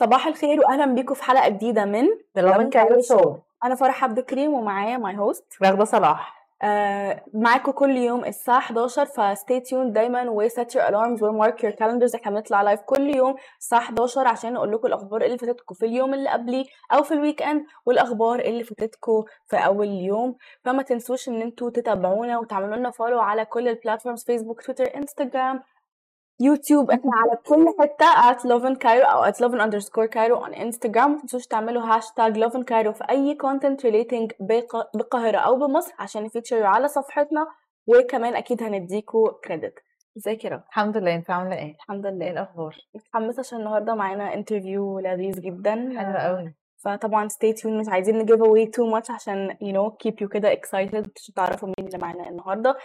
صباح الخير واهلا بيكم في حلقة جديدة من Lovin Cairo Show. أنا فرح عبد الكريم ومعايا my host راغدة صلاح. آه معاكم كل يوم الساعة 11 ف stay tuned دايما و set your alarms و mark your calendars إحنا بنطلع live كل يوم الساعة 11 عشان نقول لكم الأخبار اللي فاتتكم في اليوم اللي قبليه أو في ال weekend والأخبار اللي فاتتكم في أول يوم. فما تنسوش إن أنتوا تتابعونا وتعملوا لنا follow على كل ال platforms فيسبوك تويتر انستغرام يوتيوب إحنا على كل حتة at lovin cairo أو at lovin underscore cairo on instagram. ما تنسوش تعملوا hashtag lovin cairo في أي content relating بالقاهره أو بمصر عشان ي feature وا على صفحتنا. وكمان أكيد هنديكوا credit ازيك يا رب الحمد لله. انت عاملة إيه؟ الحمد إيه لله الأخبار؟ متحمسة عشان النهارده معانا interview لذيذ جدا. حلوة قوي فطبعا stay tuned. مش عايزين ن give away too much عشان you know keep you كده excited. عشان تعرفوا مين اللي معانا النهارده.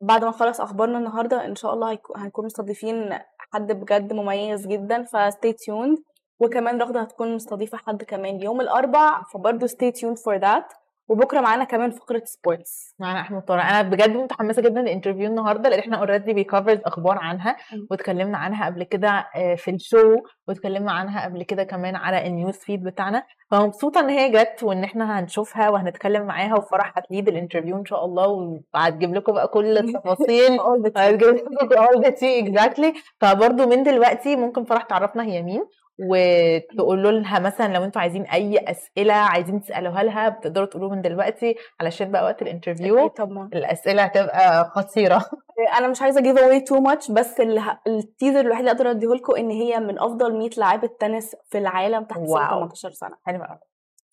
بعد ما نخلص أخبارنا النهارده إن شاء الله هنكون مستضيفين حد بجد مميز جدا ف stay tuned. وكمان رغدة هتكون مستضيفة حد كمان. يوم الأربع فبرضه stay tuned for that. وبكرة معانا كمان فقرة sports معانا أحمد طارق. أنا بجد متحمسة جدا لل interview النهارده لأن إحنا already بي covered أخبار عنها. واتكلمنا عنها قبل كده آه، في ال show واتكلمنا عنها قبل كده كمان على ال news feed بتاعنا. فمبسوطة إن هي جت وإن إحنا هنشوفها وهنتكلم معاها وفرح هت lead ال interview إن شاء الله وهتجيب لكم بقى كل التفاصيل. هتجيب لكم all the tea exactly. فبرضه من دلوقتي ممكن فرح تعرفنا هي مين. وتقولوا لها مثلا لو أنتوا عايزين أي أسئلة عايزين تسألوها لها بتقدروا تقولوا من دلوقتي علشان بقى وقت ال interview طبعا الأسئلة هتبقى خطيرة أنا مش عايزة give away too much بس. ال teaser الوحيد اللي أقدر اديه لكم إن هي من أفضل 100 لاعيبه تنس في العالم تحت سن wow. 18 سنة حلوة قوي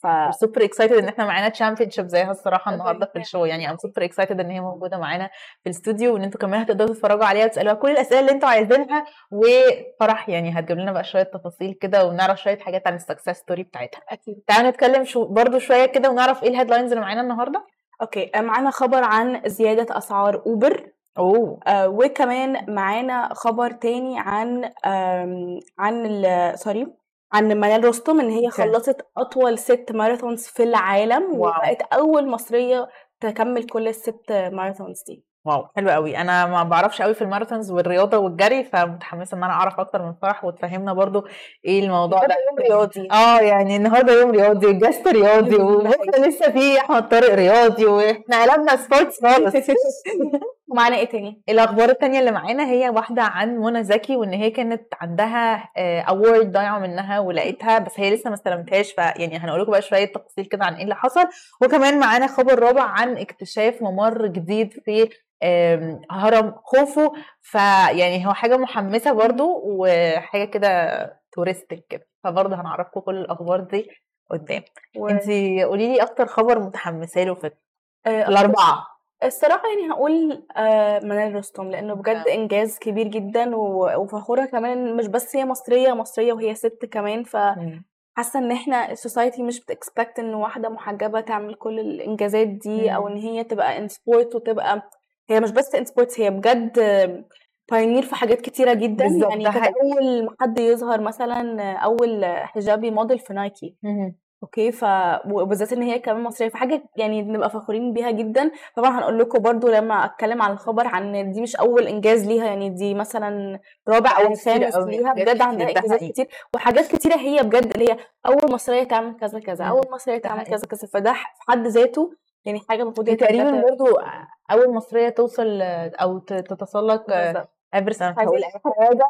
ف super excited إن إحنا معانا championship زيها الصراحة النهارده في. ال show. يعني I'm super excited إن هي موجودة معانا في الاستوديو وإن أنتوا كمان هتقدروا تتفرجوا عليها وتسألوها كل الأسئلة اللي أنتوا عايزينها وفرح. يعني هتجيب لنا بقى شوية تفاصيل كده ونعرف شوية حاجات عن ال success story بتاعتها. أكيد. تعالوا نتكلم شوية برضو شوية كده ونعرف إيه ال headlines اللي معانا النهارده. okay. معانا خبر عن زيادة أسعار اوبر oh. آه وكمان معانا خبر تاني عن آم، عن sorry عن منال رستم إن هي. خلصت أطول ست marathons في العالم wow. وبقت أول مصرية تكمل كل الست ماراثونز دي. wow حلو قوي أنا ما بعرفش قوي في ال marathons والرياضة والجري فمتحمسة إن أنا أعرف أكتر من فرح وتفهمنا برضو إيه الموضوع ده. يوم رياضي. آه يعني النهارده يوم رياضي وال guest رياضي وإحنا لسه في احمد طارق رياضي وإحنا قلبنا sports خالص. ومعانا إيه تاني؟ الأخبار التانية اللي معانا هي واحدة عن منى زكي وإن هي كانت عندها award ضايعة منها ولقيتها بس هي لسه ما استلمتهاش فيعني هنقول لكم بقى شوية تفاصيل كده عن إيه اللي حصل. وكمان معانا خبر رابع عن اكتشاف ممر جديد في هرم خوفو. فيعني هو حاجة محمسة برضو وحاجة كده touristic كده. فبرضه هنعرفكم كل الأخبار دي قدام. و... انت قولي لي أكتر خبر متحمسة له في آه، الأربعة. الصراحة يعني هقول آه، منال رستم لأنه بجد آه. إنجاز كبير جدا و- وفخورة كمان مش بس هي مصرية مصرية وهي ست كمان فحاسة إن إحنا ال society مش بت expect إن واحدة محجبة تعمل كل الإنجازات دي أو مم. إن هي تبقى in sport وتبقى هي مش بس in sports هي بجد pioneer في حاجات كتيرة جدا يعني ده كانت حقيقي. أول حد يظهر مثلا أول hijabi model في نايكي مهم. okay ف وبالذات إن هي كمان مصرية فحاجة يعني نبقى فخورين بيها جدا طبعا هنقول لكم برضو لما أتكلم عن الخبر عن دي مش أول إنجاز ليها يعني دي مثلا رابع أو خامس ليها بجد عندها إنجازات. كتير وحاجات كتيرة هي بجد اللي هي أول مصرية تعمل كذا كذا. أول مصرية تعمل. كذا كذا فده في حد ذاته يعني حاجة المفروض تقريبا برضو أول مصرية توصل أو تتسلق. افرست أنا هقول حاجة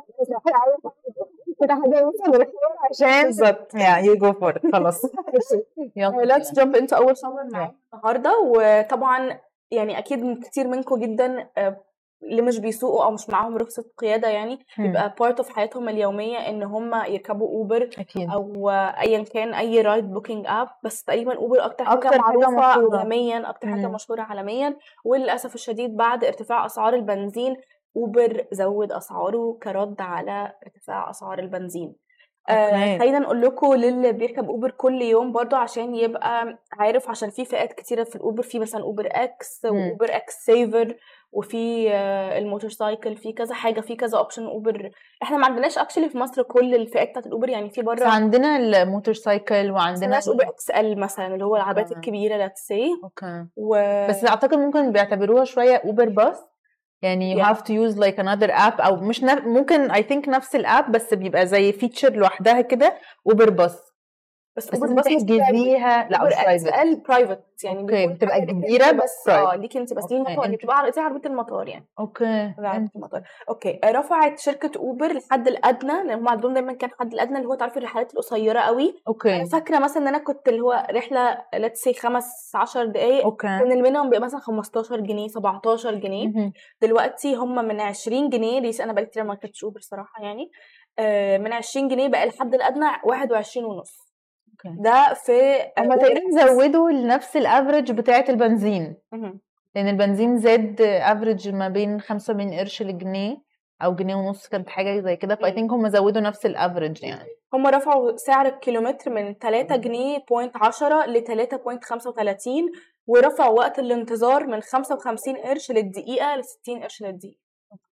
كده حاجة مثلا عشان بالظبط. يعني you go for خلاص. يلا. Let's jump into أول خبر معانا النهارده. وطبعا يعني أكيد كتير منكم جدا آه، اللي مش بيسوقوا أو مش معاهم رخصة قيادة يعني مم. يبقى part of حياتهم اليومية إن هم يركبوا اوبر أكيد. أو ايا كان أي ride booking app بس تقريبا اوبر أكتر حاجة أكتر حاجة معروفة مشهورة. عالميا أكتر حاجة مم. مشهورة عالميا. وللاسف الشديد بعد ارتفاع أسعار البنزين أوبر زود أسعاره كرد على ارتفاع أسعار البنزين آه okay. خلينا نقول لكم للي بيركب أوبر كل يوم برضو عشان يبقى عارف عشان في فئات كتيرة في الأوبر في مثلا أوبر X. وأوبر X Saver وفي آه، ال motorcycle في كذا حاجة في كذا option أوبر إحنا ما عندناش actually في مصر كل الفئات بتاعت الأوبر يعني في بره عندنا ال motorcycle وعندنا عندنا أوبر XL مثلا اللي هو العربيات آه. الكبيرة let's say okay و بس أعتقد ممكن بيعتبروها شوية أوبر باص يعني you Yeah. have to use like another app أو مش نف... ممكن I think نفس ال app بس بيبقى زي feature لوحدها كده اوبر باص بس بس أوبر انت باص تحجزيها لا private ال private يعني okay بيكون بتبقى كبيرة انت بس آه ليك أنت بس دي okay المطار. أنت بتبقى زي عربيه المطار يعني. okay عربيه المطار. okay رفعت شركة أوبر الحد الأدنى لأن هم عندهم دايما كان الحد الأدنى اللي هو تعرفي الرحلات القصيرة قوي. أنا okay فاكرة مثلا إن أنا كنت اللي هو رحلة let's say خمس 10 دقائق okay. كان ال minimum بيبقى مثلا 15 جنيه 17 جنيه. دلوقتي هم من 20 جنيه. دي أنا بقالي كتير ما ركبتش أوبر صراحة يعني. آه، من 20 جنيه بقى الحد الأدنى 21 ونص. okay. ده في هما تقريبا زودوا لنفس ال average بتاعة البنزين. مهم. لأن البنزين زاد average ما بين 75 قرش لجنيه أو جنيه ونص كانت حاجة زي كده. ف I مم. think هم زودوا نفس ال average يعني. هم رفعوا سعر الكيلومتر من 3 جنيه point 10 ل 3.35 ورفعوا وقت الانتظار من 55 قرش للدقيقة ل 60 قرش للدقيقة.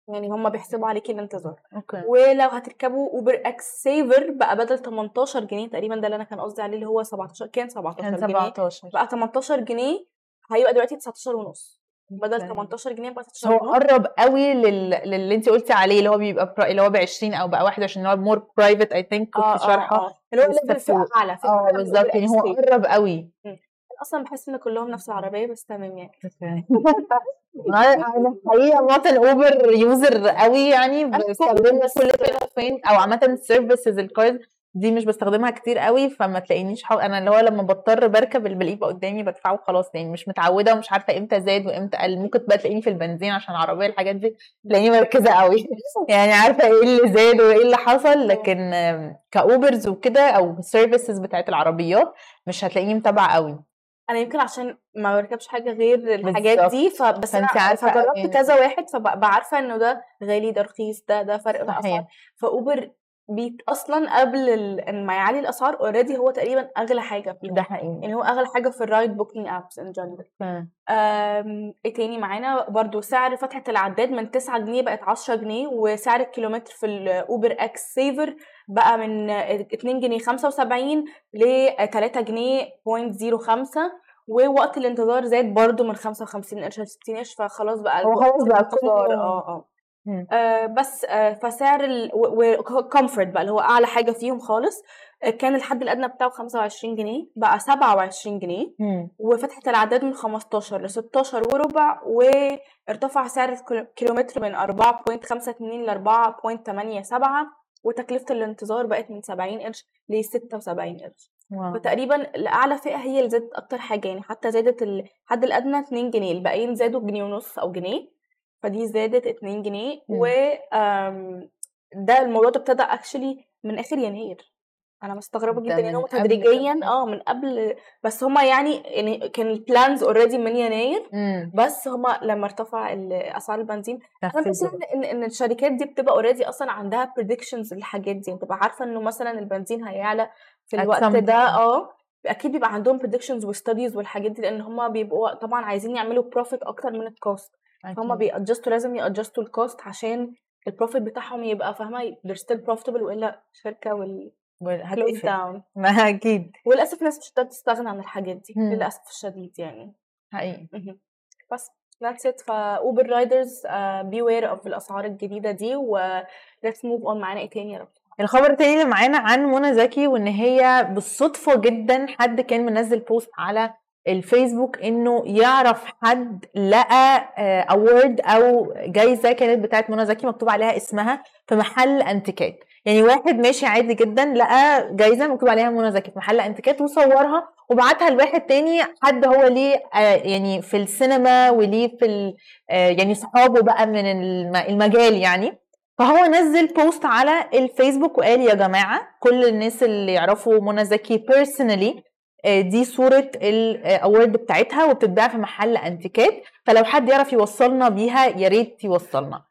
يعني هم بيحسبوا عليكي الانتظار okay. ولو هتركبوا اوبر X Saver بقى بدل 18 جنيه تقريبا ده اللي أنا كان قصدي عليه اللي هو 17 كان 17 كان جنيه. 17 بقى 18 جنيه هيبقى دلوقتي 19 ونص. بدل okay. 18 جنيه بقى بس 19 هو ونص. قرب قوي لل... للي أنت قلتي عليه اللي هو بيبقى برا... اللي هو ب 20 أو بقى 21 اللي هو more private I think كنت شارحه. اللي هو لسه level فئة فوق. أعلى آه بالظبط يعني هو. قرب قوي. أصلا بحس إن كلهم نفس العربية بس تمام يعني. أنا أنا حقيقة عامة Uber user قوي يعني أنا بستخدمه بس- كل فين وفين. أو عامة ال services ال cars دي مش بستخدمها كتير قوي فما تلاقينيش حو... أنا اللي هو لما بضطر بركب اللي بلاقيه قدامي بدفعه خلاص يعني مش متعودة ومش عارفة إمتى زاد وإمتى قل. ممكن بقى تلاقيني في البنزين عشان العربية الحاجات دي تلاقيني مركزة قوي. يعني عارفة إيه اللي زاد وإيه اللي حصل لكن آم، ك Ubers وكده أو ال services بتاعت العربيات مش هتلاقيني متابعة قوي. أنا يمكن عشان ما بركبش حاجة غير الحاجات بالظبط. دي فبس أنا فأنت عارفة فجربت يعني- كذا واحد فبقى عارفه إنه ده غالي ده رخيص ده ده فرق الأسعار. ف Uber بيت أصلا قبل ال- إن ما يعلي الأسعار already هو تقريبا أغلى حاجة فيهم ده حقيقي. يعني هو أغلى حاجة في ال ride booking apps in general إيه تاني معانا؟ برضو سعر فتحة العداد من 9 جنيه بقت 10 جنيه وسعر الكيلومتر في ال Uber X Saver بقى من 2 جنيه 75 ل 3 جنيه 0.05 ووقت الانتظار زاد برضو من 55 قرش ل 60 قرش فخلاص بقى هو خلاص بقى آه آه. آه، بس آه، فسعر ال وكومفورت بقى اللي هو أعلى حاجة فيهم خالص آه، كان الحد الأدنى بتاعه 25 جنيه بقى 27 جنيه مم. وفتحت الأعداد من 15 ل 16 وربع وارتفع سعر الكيلومتر من 4.52 ل 4.87 وتكلفة الانتظار بقت من 70 قرش ل 76 قرش واو. فتقريبا لاعلى فئة هي اللي زادت أكتر حاجة يعني حتى زادت الحد الأدنى 2 جنيه الباقيين زادوا جنيه ونص أو جنيه فدي زادت 2 جنيه. و ده الموضوع ده ابتدى actually من آخر يناير أنا مستغربة جدا يعني من هم تدريجيا. آه من قبل بس هم يعني يعني كان ال plans already من يناير مم. بس هم لما ارتفع أسعار البنزين أنا بحس إن إن الشركات دي بتبقى already أصلا عندها predictions للحاجات دي بتبقى عارفة إنه مثلا البنزين هيعلى في الوقت ده. آه أكيد بيبقى عندهم predictions و studies والحاجات دي لأن هم بيبقوا طبعا عايزين يعملوا profit أكتر من ال cost فهم أكيد. بي adjust وا لازم ي adjust وا ال cost عشان ال profit بتاعهم يبقى فاهمة؟ they're still profitable والا الشركة close هتقفل. down. ما أكيد. وللأسف الناس مش هتقدر تستغنى عن الحاجات دي مم. للأسف الشديد يعني. حقيقي. بس that's it. ف Uber riders beware of الأسعار الجديدة دي و let's move on. معانا إيه تاني يا رب؟ الخبر التاني اللي معانا عن منى زكي وإن هي بالصدفة جدا حد كان منزل post على الفيسبوك إنه يعرف حد لقى award أو جايزة كانت بتاعت منى زكي مكتوب عليها اسمها في محل انتيكات. يعني واحد ماشي عادي جدا لقى جايزة مكتوب عليها منى زكي في محل انتيكات وصورها وبعتها لواحد تاني حد هو ليه آه، يعني في السينما وليه في آه، يعني صحابه بقى من الم- المجال يعني. فهو نزل post على الفيسبوك وقال يا جماعة كل الناس اللي يعرفوا منى زكي personally دي صورة ال award بتاعتها وبتتباع في محل أنتيكات فلو حد يعرف يوصلنا بيها يا ريت يوصلنا.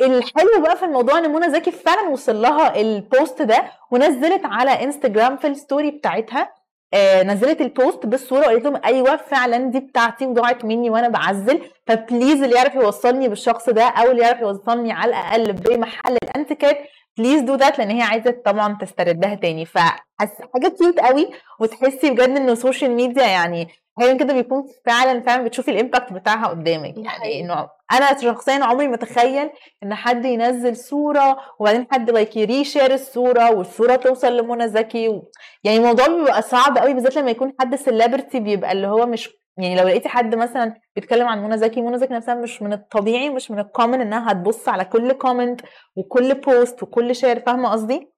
الحلو بقى في الموضوع إن منى زكي فعلا وصل لها ال post ده ونزلت على انستجرام في ال story بتاعتها آه نزلت ال post بالصورة وقالت لهم أيوه فعلا دي بتاعتي وضاعت مني وأنا بعزل ف please اللي يعرف يوصلني بالشخص ده أو اللي يعرف يوصلني على الأقل بمحل الأنتيكات please do that لأن هي عايزة طبعا تستردها تاني. فحاجة cute قوي وتحسي بجد ان ال social media يعني أحيانا كده بيكون فعلا فعلا بتشوفي ال impact بتاعها قدامك. يعني. إنه أنا شخصيا عمري ما أتخيل إن حد ينزل صورة وبعدين حد like ي reshare الصورة والصورة توصل لمنى زكي. و... يعني الموضوع بيبقى صعب قوي بالذات لما يكون حد celebrity بيبقى اللي هو مش يعني لو لقيتي حد مثلا بيتكلم عن منى زكي منى زكي نفسها مش من الطبيعي مش من ال common إنها هتبص على كل comment وكل post وكل share فاهمة قصدي؟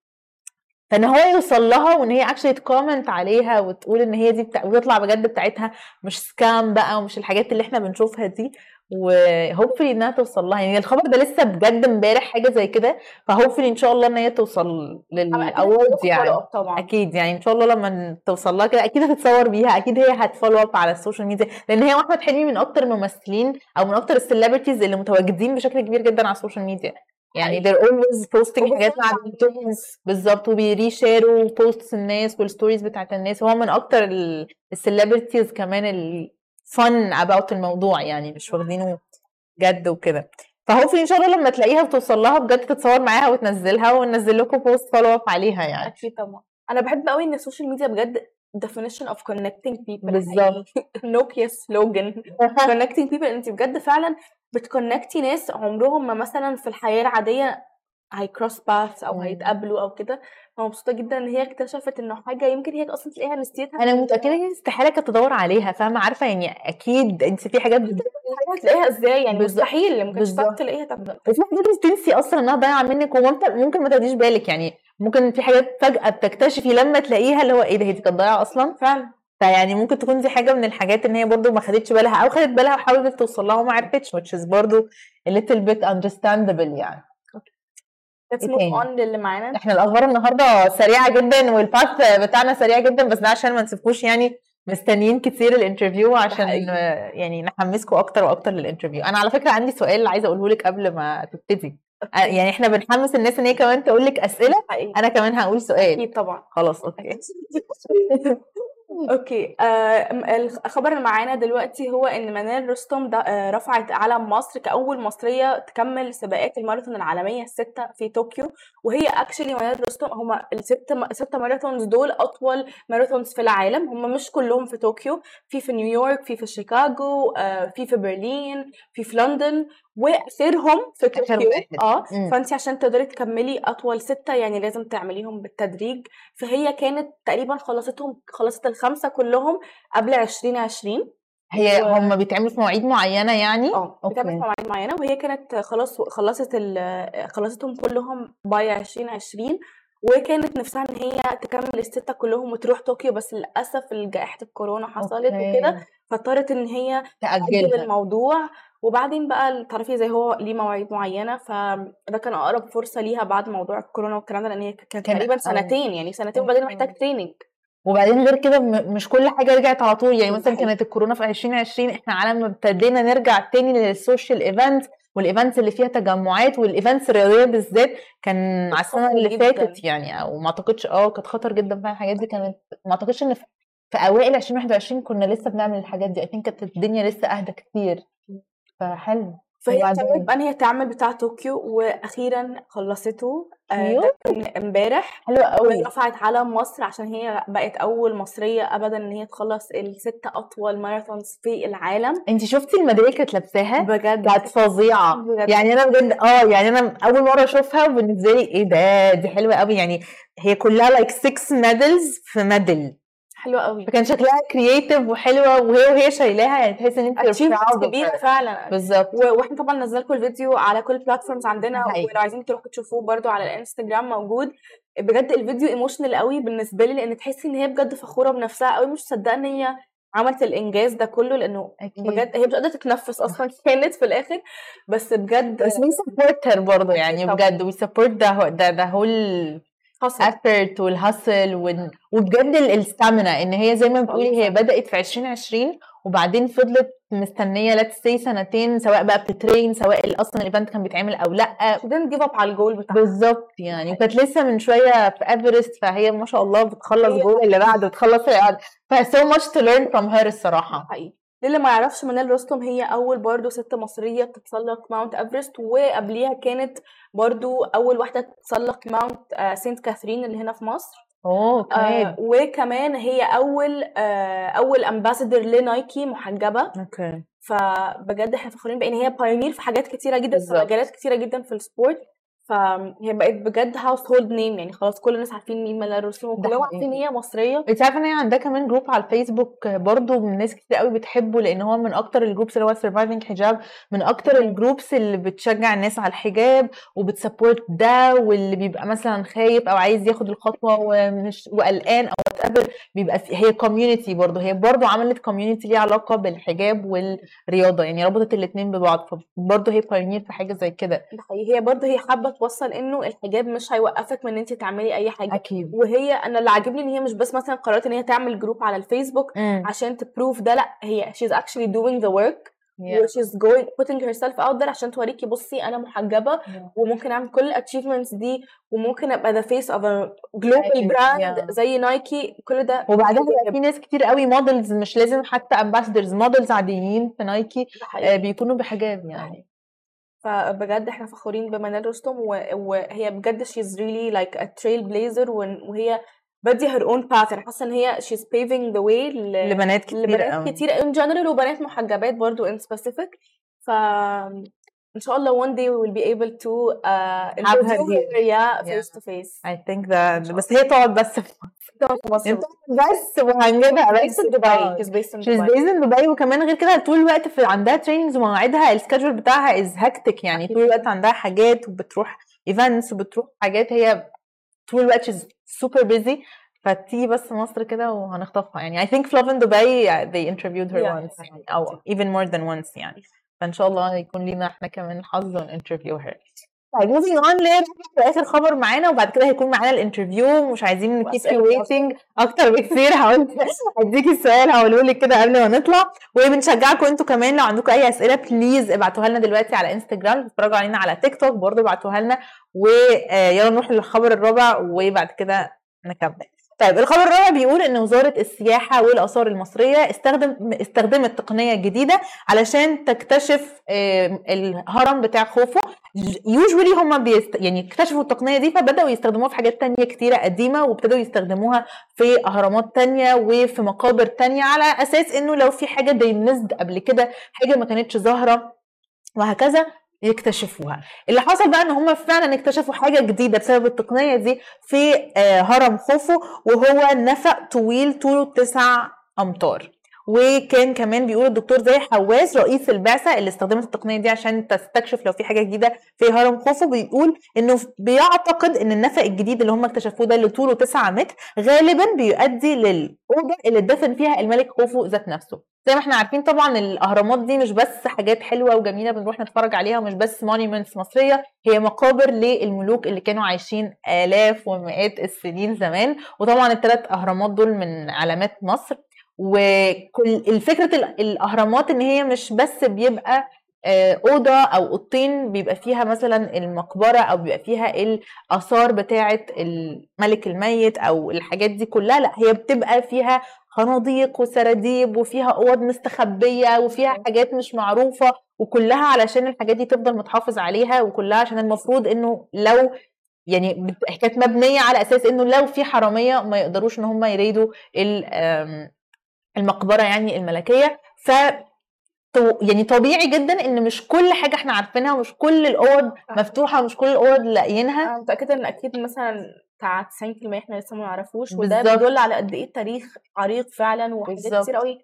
فإن هو يوصل لها وإن هي actually ت comment عليها وتقول إن هي دي بتاع وتطلع بجد بتاعتها مش scam بقى ومش الحاجات اللي إحنا بنشوفها دي. و hopefully إنها توصل لها. يعني الخبر ده لسه بجد امبارح حاجة زي كده ف hopefully إن شاء الله إن هي توصل لل award يعني. طبعا. أكيد يعني إن شاء الله لما توصل لها كده أكيد هتتصور بيها أكيد هي هت follow up على ال social media لأن هي وأحمد حلمي من أكتر الممثلين أو من أكتر ال celebrities اللي متواجدين بشكل كبير جدا على ال social media يعني they're always posting حاجات مع بنتهم بالظبط. وبي reshare وا posts الناس وال stories بتاعت الناس. هو من أكتر ال celebrities كمان ال fun about الموضوع يعني مش واخدينه جد وكده. ف hopefully إن شاء الله لما تلاقيها وتوصل لها بجد تتصور معاها وتنزلها وننزل لكم post follow up عليها يعني. أكيد طبعا. أنا بحب قوي إن ال social media بجد definition of connecting people بالظبط. نوكيا slogan connecting people انت بجد فعلا بتكونكتي ناس عمرهم ما مثلا في الحياة العادية هيكروس باث أو. هيتقابلوا أو كده فمبسوطه جدا إن هي اكتشفت إنه حاجة يمكن هي أصلا تلاقيها نسيتها. أنا متأكدة هي استحاله كانت تدور عليها فاهمة؟ عارفة يعني أكيد أنت في حاجات هتلاقيها إزاي؟ يعني. مستحيل ممكن تلاقيها. طب وفي حاجات بتنسي أصلا إنها ضايعة منك وممكن ممكن ما تاخديش بالك يعني ممكن في حاجات فجأة بتكتشفي لما تلاقيها اللي هو إيه ده هي دي كانت ضايعة أصلا؟ فعلا. فيعني ممكن تكون دي حاجة من الحاجات إن هي برضو ما خدتش بالها أو خدت بالها وحاولت توصل لها وما عرفتش which is برضو a little bit understandable يعني. Let's إيه move تاني؟ on للي معانا. إحنا الأخبار النهارده سريعة جدا وال path بتاعنا سريع جدا بس ده عشان ما نسيبكوش يعني مستنيين كتير ال interview عشان يعني نحمسكم أكتر وأكتر لل interview أنا على فكرة عندي سؤال عايزة أقوله لك قبل ما تبتدي. يعني إحنا بنحمس الناس إن هي كمان تقول لك أسئلة أنا كمان هقول سؤال. أكيد طبعا. خلاص okay. okay. آه الخبر اللي معانا دلوقتي هو إن منال رستم ده آه رفعت علم مصر كأول مصرية تكمل سباقات الماراثون العالمية الستة في طوكيو. وهي actually منال رستم هما الست ست marathons دول أطول marathons في العالم. هما مش كلهم في طوكيو. في في نيويورك في في شيكاغو آه في في برلين في في لندن وآخرهم في طوكيو. آه. فانت عشان تقدري تكملي أطول ستة يعني لازم تعمليهم بالتدريج. فهي كانت تقريبا خلصتهم خلصت الخمسه كلهم قبل 2020 هي و- هم بيتعملوا في مواعيد معينة يعني؟ آه بتعمل في مواعيد معينة وهي كانت خلاص خلصت ال- خلصتهم كلهم by 2020 وكانت نفسها إن هي تكمل الستة كلهم وتروح طوكيو بس للأسف جائحه الكورونا حصلت وكده فاضطرت إن هي تأجلها. الموضوع. وبعدين بقى تعرفي زي هو ليه مواعيد معينة فده كان أقرب فرصة ليها بعد موضوع الكورونا والكلام ده لأن هي كانت كان تقريبا سنتين يعني سنتين وبعدين محتاج training وبعدين غير كده مش كل حاجة رجعت على طول. يعني مثلا كانت الكورونا في 2020 إحنا على ما ابتدينا نرجع تاني لل social event وال events اللي فيها تجمعات وال events الرياضية بالذات. كان على السنة اللي فاتت يعني أو ما أعتقدش آه كانت خطر جدا فعلا الحاجات دي كانت ما أعتقدش إن في أوائل 2021 كنا لسه بنعمل الحاجات دي. I think كانت الدنيا لسه أهدى كتير. فحلو. فهي وبعدين بقى ان هي تعمل بتاع طوكيو وأخيرا خلصته آه، امبارح. حلو قوي. ورفعت علم مصر عشان هي بقت أول مصرية ابدا إن هي تخلص الست أطول marathons في العالم. انت شفتي الميداليه اللي كانت لابساها؟ بجد. كانت فظيعة. بجد. يعني أنا بجد آه يعني أنا أول مرة أشوفها وبالنسبة لي إيه ده؟ دي حلوة قوي. يعني هي كلها like 6 medals في medal حلوة قوي. فكان شكلها creative وحلوة وهي وهي شايلاها يعني تحس إن انت كبيرة her. فعلا. بالظبط. وإحنا طبعا نزل لكم الفيديو على كل ال platforms عندنا. ولو عايزين تروحوا تشوفوه برضو على الإنستجرام موجود. بجد الفيديو emotional قوي بالنسبة لي لأن تحسي إن هي بجد فخورة بنفسها قوي. مش مصدقة إن هي عملت الإنجاز ده كله لأنه أكيد. بجد هي مش قادرة تتنفس أصلا كانت في الآخر. بس بجد بس we support her برضه يعني طبعا. بجد we support ده ده ده whole effort وال hustle وبجد ال stamina إن هي زي ما بتقولي هي بدأت في 2020 وبعدين فضلت مستنية let's say سنتين سواء بقى بت train سواء أصلا ال event كان بيتعمل أو لأ. Didn't give up على الجول بتاعها. بالظبط يعني. وكانت لسه من شوية في ايفرست فهي ما شاء الله بتخلص جول اللي بعده بتخلص اللي بعده ف so much to learn from her ده الصراحة. حقيقي. للي ما يعرفش منال رستم هي أول برضو ست مصرية تتسلق Mount إيفرست وقبليها كانت برضو أول واحدة تتسلق Mount آه، سانت كاثرين اللي هنا في مصر. أوه آه طيب. وكمان هي أول آه أول ambassador لنايكي محجبة. okay. فبجد إحنا فخورين بأن هي pioneer في حاجات كتيرة جدا في بالظبط. مجالات كتيرة جدا في ال sport فهي بقت بجد household name يعني خلاص كل الناس عارفين مين رستم ده وكلهم عارفين هي مصرية انت عارفة إن هي عندها كمان group على الفيسبوك برضو من ناس كتير قوي بتحبه لأن هو من أكتر ال groups اللي هو Surviving Hijab من أكتر. ال groups اللي بتشجع الناس على الحجاب وبت support ده واللي بيبقى مثلا خايف أو عايز ياخد الخطوة ومش وقلقان أو whatever بيبقى في هي community برضو هي برضو عملت community ليها علاقة بالحجاب والرياضة يعني ربطت الاتنين ببعض فبرضو هي pioneer في حاجة زي كده. هي برضه هي حابة توصل إنه الحجاب مش هيوقفك من إن انت تعملي أي حاجة. أكيد. وهي أنا اللي عاجبني إن هي مش بس مثلا قررت إن هي تعمل group على الفيسبوك امم عشان ت prove ده لأ هي she's actually doing the work yeah. she's going putting herself out there عشان توريكي بصي أنا محجبة yeah. وممكن أعمل كل ال achievements دي وممكن أبقى the face of a global أيوة، brand yeah. زي نايكي كل ده وبعدها في ناس كتير قوي models مش لازم حتى ambassadors models عاديين في نايكي آه، بيكونوا بحجاب يعني فبجد إحنا فخورين بمنال رستم وهي بجد she's really like a trailblazer وإن- وهي her own path. أنا حاسة إن هي paving the way ل- لبنات كتير لبنات قوي. كتير. In general وبنات محجبات برضو in specific. ف إن شاء الله one day we will be able to uh, have her here her yeah yeah. face to face. I think ان that بس هي تقعد بس. في في مصر. بس وهنجيبها بس Dubai. تقعد she's based in she's Dubai. based in Dubai. وكمان غير كده طول الوقت في عندها trainings ومواعيدها السكادجول بتاعها is hectic. يعني طول الوقت عندها حاجات وبتروح events وبتروح حاجات. هي طول الوقت she's super busy فتيجي بس مصر كده وهنخطفها يعني I think Fluff in Dubai they interviewed her yeah once يعني أو even more than once يعني فإن شاء الله يكون لينا إحنا كمان الحظ ونinterview her طيب moving on ل آخر خبر معانا وبعد كده هيكون معانا ال interview مش عايزين ن keep you waiting أكتر بكتير هقول هديكي السؤال هقوله لك كده قبل ما نطلع. وبنشجعكم أنتوا كمان لو عندكم أي أسئلة please ابعتوها لنا دلوقتي على انستجرام بتتفرجوا علينا على تيك توك برضه ابعتوها لنا. ويلا نروح للخبر الرابع وبعد كده نكمل. طيب الخبر الرابع بيقول إن وزارة السياحة والآثار المصرية استخدم استخدمت تقنية جديدة علشان تكتشف الهرم بتاع خوفو. يوجوالي هم بيست... يعني اكتشفوا التقنية دي فبدأوا يستخدموها في حاجات تانية كتيرة قديمة وابتدوا يستخدموها في أهرامات تانية وفي مقابر تانية على أساس إنه لو في حاجة ديمزد قبل كده حاجة ما كانتش ظاهرة وهكذا. يكتشفوها. اللي حصل بقى إن هم فعلا اكتشفوا حاجة جديدة بسبب التقنية دي في آه، هرم خوفو وهو نفق طويل طوله 9 أمتار. وكان كمان بيقول الدكتور زي حواس رئيس البعثة اللي استخدمت التقنية دي عشان تستكشف لو في حاجة جديدة في هرم خوفو بيقول إنه بيعتقد إن النفق الجديد اللي هم اكتشفوه ده اللي طوله 9 متر غالبا بيؤدي للأوضة اللي اتدفن فيها الملك خوفو ذات نفسه. زي ما إحنا عارفين طبعا الأهرامات دي مش بس حاجات حلوة وجميلة بنروح نتفرج عليها ومش بس مونيومنتس مصرية هي مقابر للملوك اللي كانوا عايشين آلاف ومئات السنين زمان. وطبعا الثلاث أهرامات دول من علامات مصر. وكل الفكرة ال- الأهرامات إن هي مش بس بيبقى آه، أوضة أو أوضتين بيبقى فيها مثلا المقبرة أو بيبقى فيها الآثار بتاعة الملك الميت أو الحاجات دي كلها لأ هي بتبقى فيها خناديق وسراديب وفيها أوض مستخبية وفيها حاجات مش معروفة وكلها علشان الحاجات دي تفضل متحافظ عليها وكلها عشان المفروض إنه لو يعني كانت مبنية على أساس إنه لو في حرامية ما يقدروش إن هم يريدوا المقبرة يعني الملكية. ف يعني طبيعي جدا إن مش كل حاجة إحنا عارفينها ومش كل الأوض مفتوحة ومش كل الأوض لاقيينها. أنا متأكدة إن أكيد مثلا بتاع 90% إحنا لسه ما نعرفوش وده. بيدل على قد إيه التاريخ عريق فعلا وحاجات. كتير قوي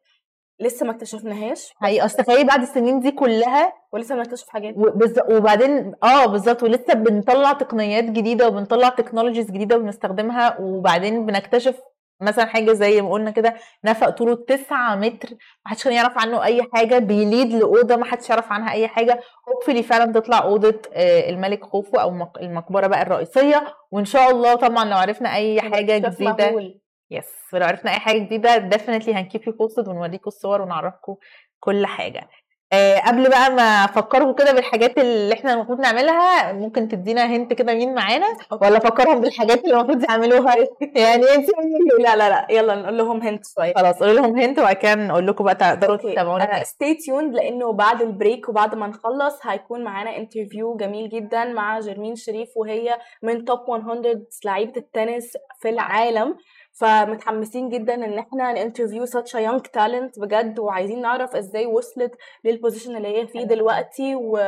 لسه ما اكتشفناهاش. حقيقي أصل تخيلي بعد السنين دي كلها ولسه بنكتشف حاجات. وبز- وبعدين آه بالظبط ولسه بنطلع تقنيات جديدة وبنطلع technologies جديدة وبنستخدمها وبعدين بنكتشف مثلا حاجة زي ما قلنا كده نفق طوله 9 متر ما حدش كان يعرف عنه أي حاجة بي lead لأوضة ما حدش يعرف عنها أي حاجة hopefully فعلا تطلع أوضة آه، الملك خوفو أو مق- المقبرة بقى الرئيسية وإن شاء الله طبعا لو عرفنا أي حاجة جديدة مهول. yes ولو عرفنا أي حاجة جديدة definitely هن keep you posted ونوريكم الصور ونعرفكم كل حاجة آه قبل بقى ما افكركم كده بالحاجات اللي إحنا المفروض نعملها ممكن تدينا hint كده مين معانا؟ ولا افكرهم بالحاجات اللي المفروض يعملوها؟ يعني انت لا لا لا. يلا نقول لهم hint شوية. خلاص قولي لهم hint وبعد كده نقول لكم بقى تقدروا تتابعونا. stay tuned لأنه بعد ال break وبعد ما نخلص هيكون معانا interview جميل جدا مع جرمين شريف وهي من top 100 لعيبة التنس في العالم. فمتحمسين جدا إن إحنا ن interview such a young talent بجد وعايزين نعرف إزاي وصلت لل position اللي هي فيه. دلوقتي و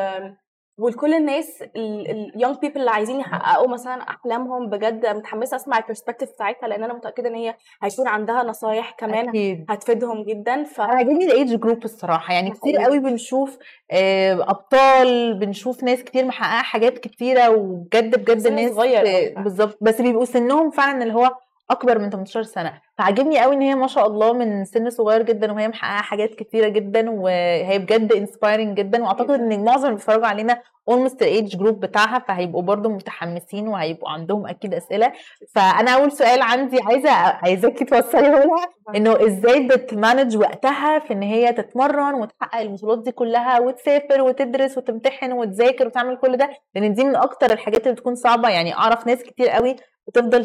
ولكل الناس ال young people اللي عايزين يحققوا مثلا أحلامهم بجد متحمسة أسمع ال perspective بتاعتها لأن أنا متأكدة إن هي هيكون عندها نصايح كمان أكيد هتفيدهم جدا ف أنا عاجبني ال age group الصراحة يعني كتير. قوي بنشوف آه، أبطال بنشوف ناس كتير محققة حاجات كتيرة وبجد بجد سن ناس صغير أوي فعلا. بالظبط بس بيبقوا سنهم فعلا اللي هو أكبر من 18 سنة. فعجبني قوي إن هي ما شاء الله من سن صغير جدا وهي محققة حاجات كتيرة جدا وهي بجد inspiring جدا. وأعتقد إن معظم اللي بيتفرجوا علينا almost ال age group بتاعها فهيبقوا برضو متحمسين وهيبقوا عندهم أكيد أسئلة. فأنا أول سؤال عندي عايزة عايزاكي توصليه لها إنه إزاي بت manage وقتها في إن هي تتمرن وتحقق البطولات دي كلها وتسافر وتدرس وتمتحن وتذاكر وتعمل كل ده؟ لأن دي من أكتر الحاجات اللي بتكون صعبة. يعني أعرف ناس كتير قوي بتفضل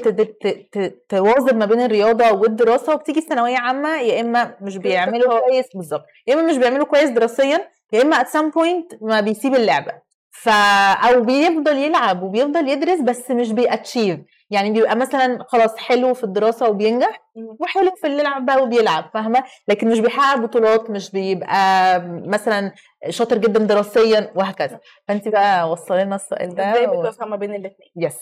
تواظب ما بين الرياضة والدراسة وبتيجي ثانويه عامة يا إما مش بيعملوا كويس بالظبط. يا إما مش بيعملوا كويس دراسيا يا إما at some point ما بيسيب اللعبة. ف أو بيفضل يلعب وبيفضل يدرس بس مش بيأتشيف يعني بيبقى مثلا خلاص حلو في الدراسة وبينجح. وحلو في اللعب بقى وبيلعب فاهمة لكن مش بيحقق بطولات مش بيبقى مثلا شاطر جدا دراسيا وهكذا فانت بقى وصلي لنا السؤال ده إزاي. بتوفق ما بين الاثنين yes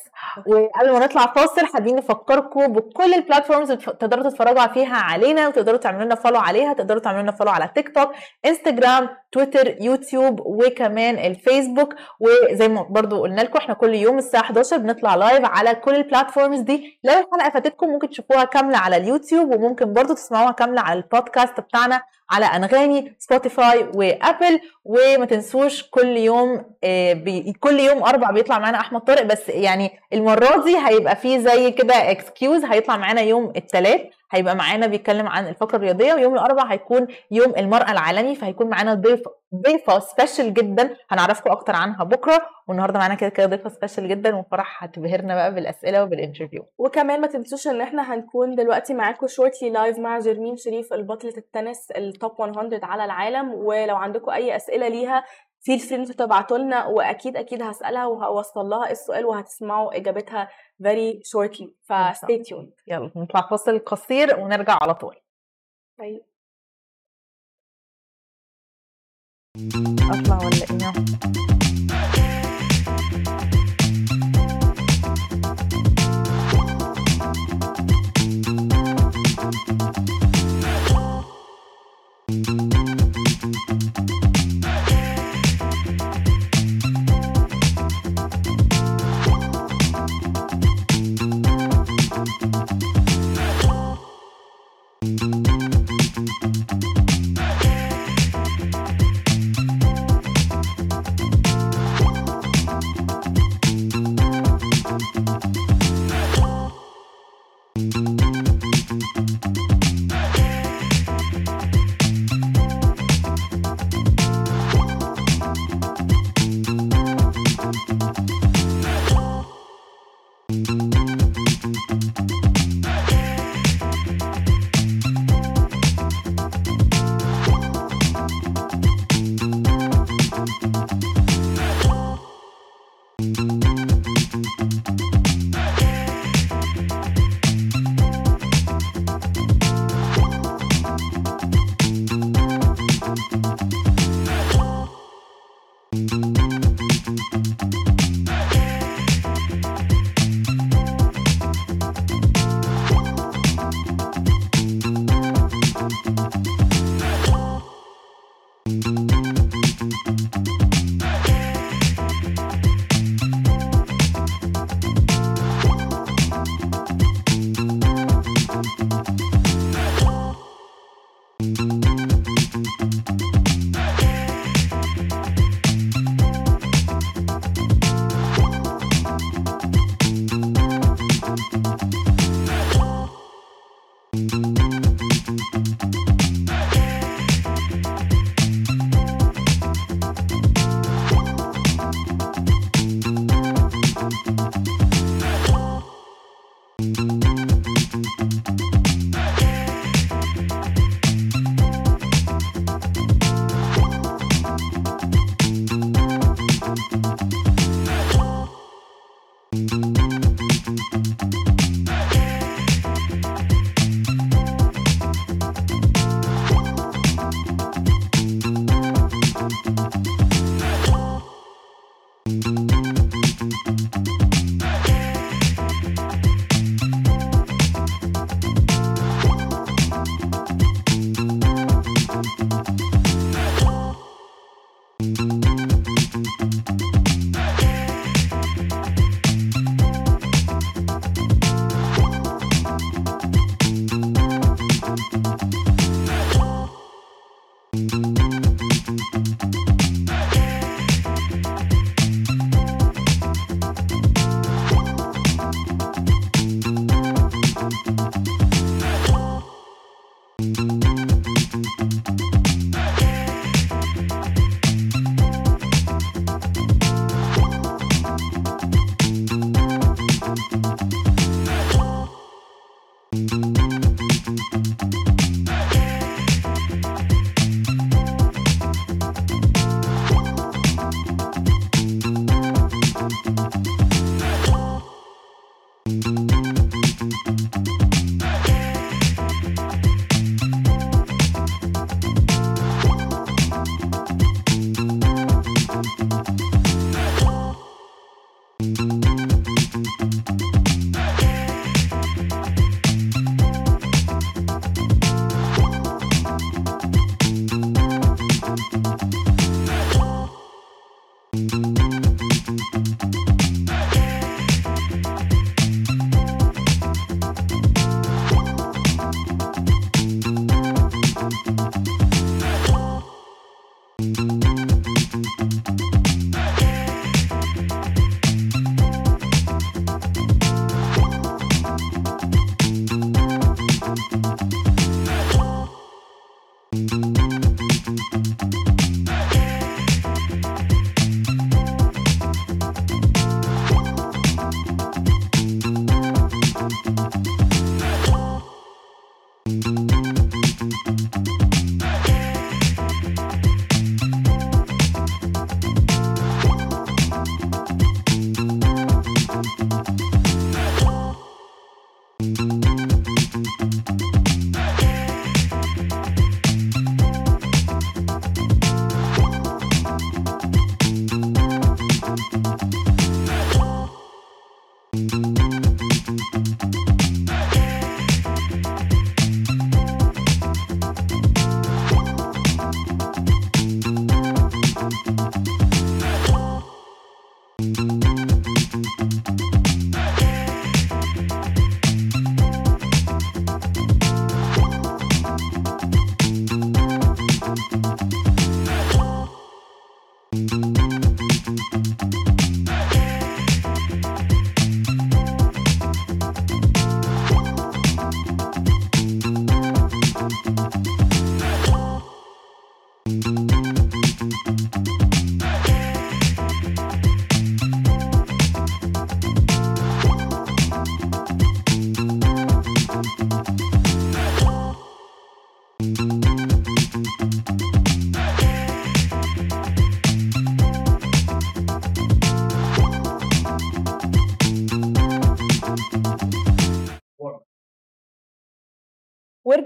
وقبل ما نطلع فاصل حابين نفكركم بكل ال platforms اللي تقدروا تتفرجوا فيها علينا وتقدروا تعملوا لنا follow عليها تقدروا تعملوا لنا follow على تيك توك انستجرام تويتر يوتيوب وكمان الفيسبوك وزي ما برضو قلنا لكم إحنا كل يوم الساعة 11 بنطلع live على كل ال platforms دي. لو الحلقة فاتتكم ممكن تشوفوها كاملة على اليوتيوب وممكن برضو تسمعوها كاملة على البودكاست بتاعنا. على أنغامي سبوتيفاي وآبل وما تنسوش كل يوم آه، كل يوم أربع بيطلع معانا أحمد طارق بس يعني المرة دي هيبقى فيه زي كده excuse هيطلع معانا يوم الثلاث هيبقى معانا بيتكلم عن الفقرة الرياضية ويوم الأربع هيكون يوم المرأة العالمي فهيكون معانا ضيف ضيفة special جدا هنعرفكم أكتر عنها بكرة والنهاردة معانا كده كده ضيفة special جدا وفرح هتبهرنا بقى بالأسئلة وبال interview وكمان ما تنسوش إن إحنا هنكون دلوقتي معاكم shortly live مع جيرمين شريف البطلة التنس ال top 100 على العالم ولو عندكم أي أسئلة ليها feel free أنتوا تبعتوا لنا وأكيد أكيد هسألها وهوصل لها السؤال وهتسمعوا إجابتها very shortly. ف stay tuned يلا نطلع فاصل قصير ونرجع على طول. طيب. أطلع ولا إيه؟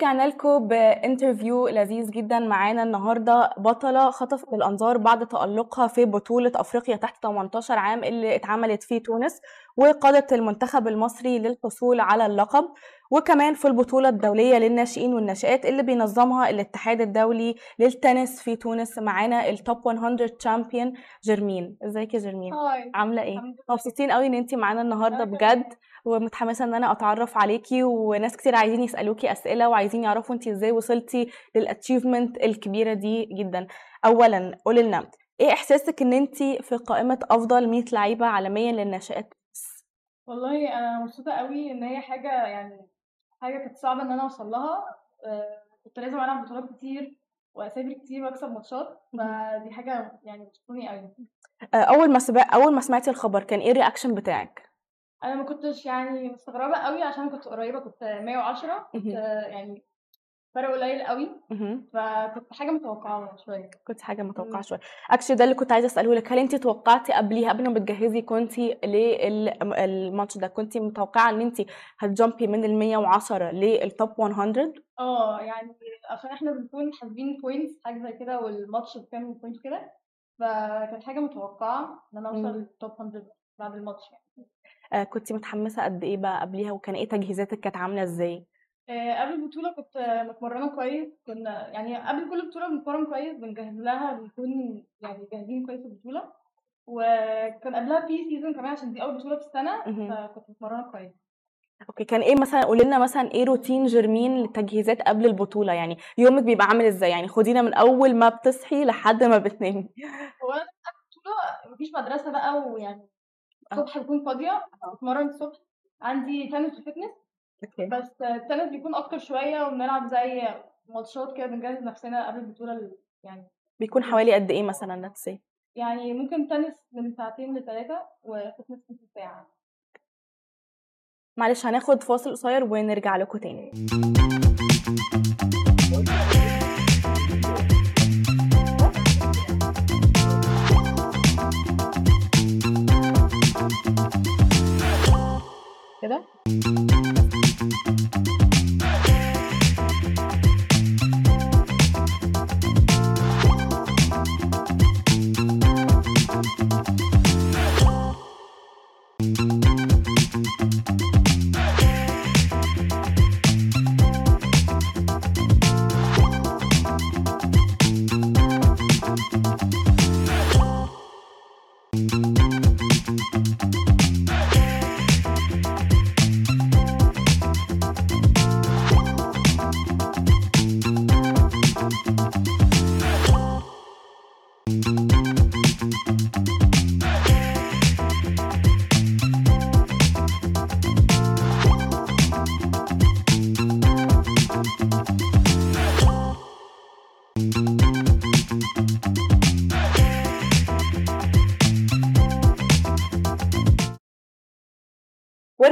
ورجعنا لكم ب interview لذيذ جدا معانا النهارده. بطلة خطفت الانظار بعد تألقها في بطولة أفريقيا تحت 18 عام اللي اتعملت في تونس وقادت المنتخب المصري للحصول على اللقب. وكمان في البطولة الدولية للناشئين والناشئات اللي بينظمها الاتحاد الدولي للتنس في تونس معانا ال top 100 champion جرمين ازيك يا جرمين hi. عاملة إيه. مبسوطين قوي ان انت معانا النهارده أنا بجد. ومتحمسة ان أنا اتعرف عليكي وناس كتير عايزين يسألوكي أسئلة وعايزين يعرفوا انت إزاي وصلتي للاتشيفمنت الكبيرة دي جدا. اولا قولي لنا إيه إحساسك ان انت في قائمة أفضل 100 لعيبة عالميا للناشئات؟ والله أنا مبسوطة قوي إن هي حاجة يعني حاجة كانت صعبة إن أنا أوصل لها. آه، كنت لازم ألعب بطولات كتير واسافر كتير وأكسب ماتشات. فدي حاجة يعني بتبسطني قوي آه، أول ما سبق أول ما سمعتي الخبر كان إيه ال reaction بتاعك؟ أنا ما كنتش يعني مستغربة قوي عشان كنت قريبة كنت 110 كنت يعني فرق قليل قوي. فكنت حاجة متوقعة شوية. كنت حاجة متوقعة. شوية. actually ده اللي كنت عايزة أسأله لك. هل انت توقعتي قبليها قبل ما بتجهزي كنتي للماتش ده كنتي متوقعة إن انت هت jump ي من ال 110 لل top 100 آه يعني عشان إحنا بنكون حاسبين points حاجة زي كده والماتش بكام point كده فكانت حاجة متوقعة إن أنا. أوصل لل top 100 بعد الماتش. يعني آه، كنت متحمسة قد إيه بقى قبليها؟ وكان إيه تجهيزاتك كانت عاملة إزاي؟ آه، قبل البطولة كنت متمرنة كويس كنا يعني قبل كل بطولة بنتمرن كويس بنجهز لها بنكون يعني جاهزين كويس البطولة. وكان قبلها pre-season كمان عشان دي أول بطولة في السنة. فكنت متمرنة كويس. okay كان إيه مثلا قولي لنا مثلا إيه روتين جرمين للتجهيزات قبل البطولة؟ يعني يومك بيبقى عامل إزاي؟ يعني خدينا من أول ما بتصحي لحد ما بتنامي. هو أنا قبل البطولة مفيش مدرسة بقى ويعني الصبح بكون فاضية بتمرن الصبح. عندي تنس و fitness okay. بس التنس بيكون أكتر شوية وبنلعب زي ماتشات كده بنجهز نفسنا قبل البطولة ال- يعني بيكون حوالي قد إيه مثلا؟ say. يعني ممكن تنس من ساعتين لثلاثة و fitness نص ساعة. معلش هناخد فاصل قصير ونرجع لكم تاني. كده؟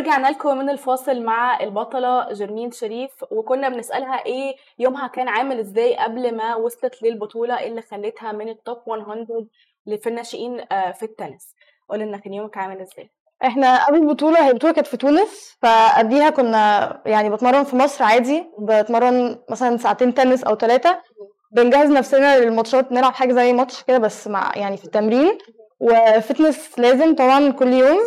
ورجعنا لكم من الفاصل مع البطلة جرمين شريف وكنا بنسألها إيه يومها كان عامل إزاي قبل ما وصلت للبطولة؟ اللي خلتها من ال top 100 اللي في الناشئين في التنس؟ قولي لنا كان يومك عامل إزاي؟ إحنا قبل البطولة هي البطولة كانت في تونس فقبليها كنا يعني بتمرن في مصر عادي بتمرن مثلا ساعتين تنس أو ثلاثة بنجهز نفسنا للماتشات نلعب حاجة زي ماتش كده بس مع يعني في التمرين. و fitness لازم طبعا كل يوم.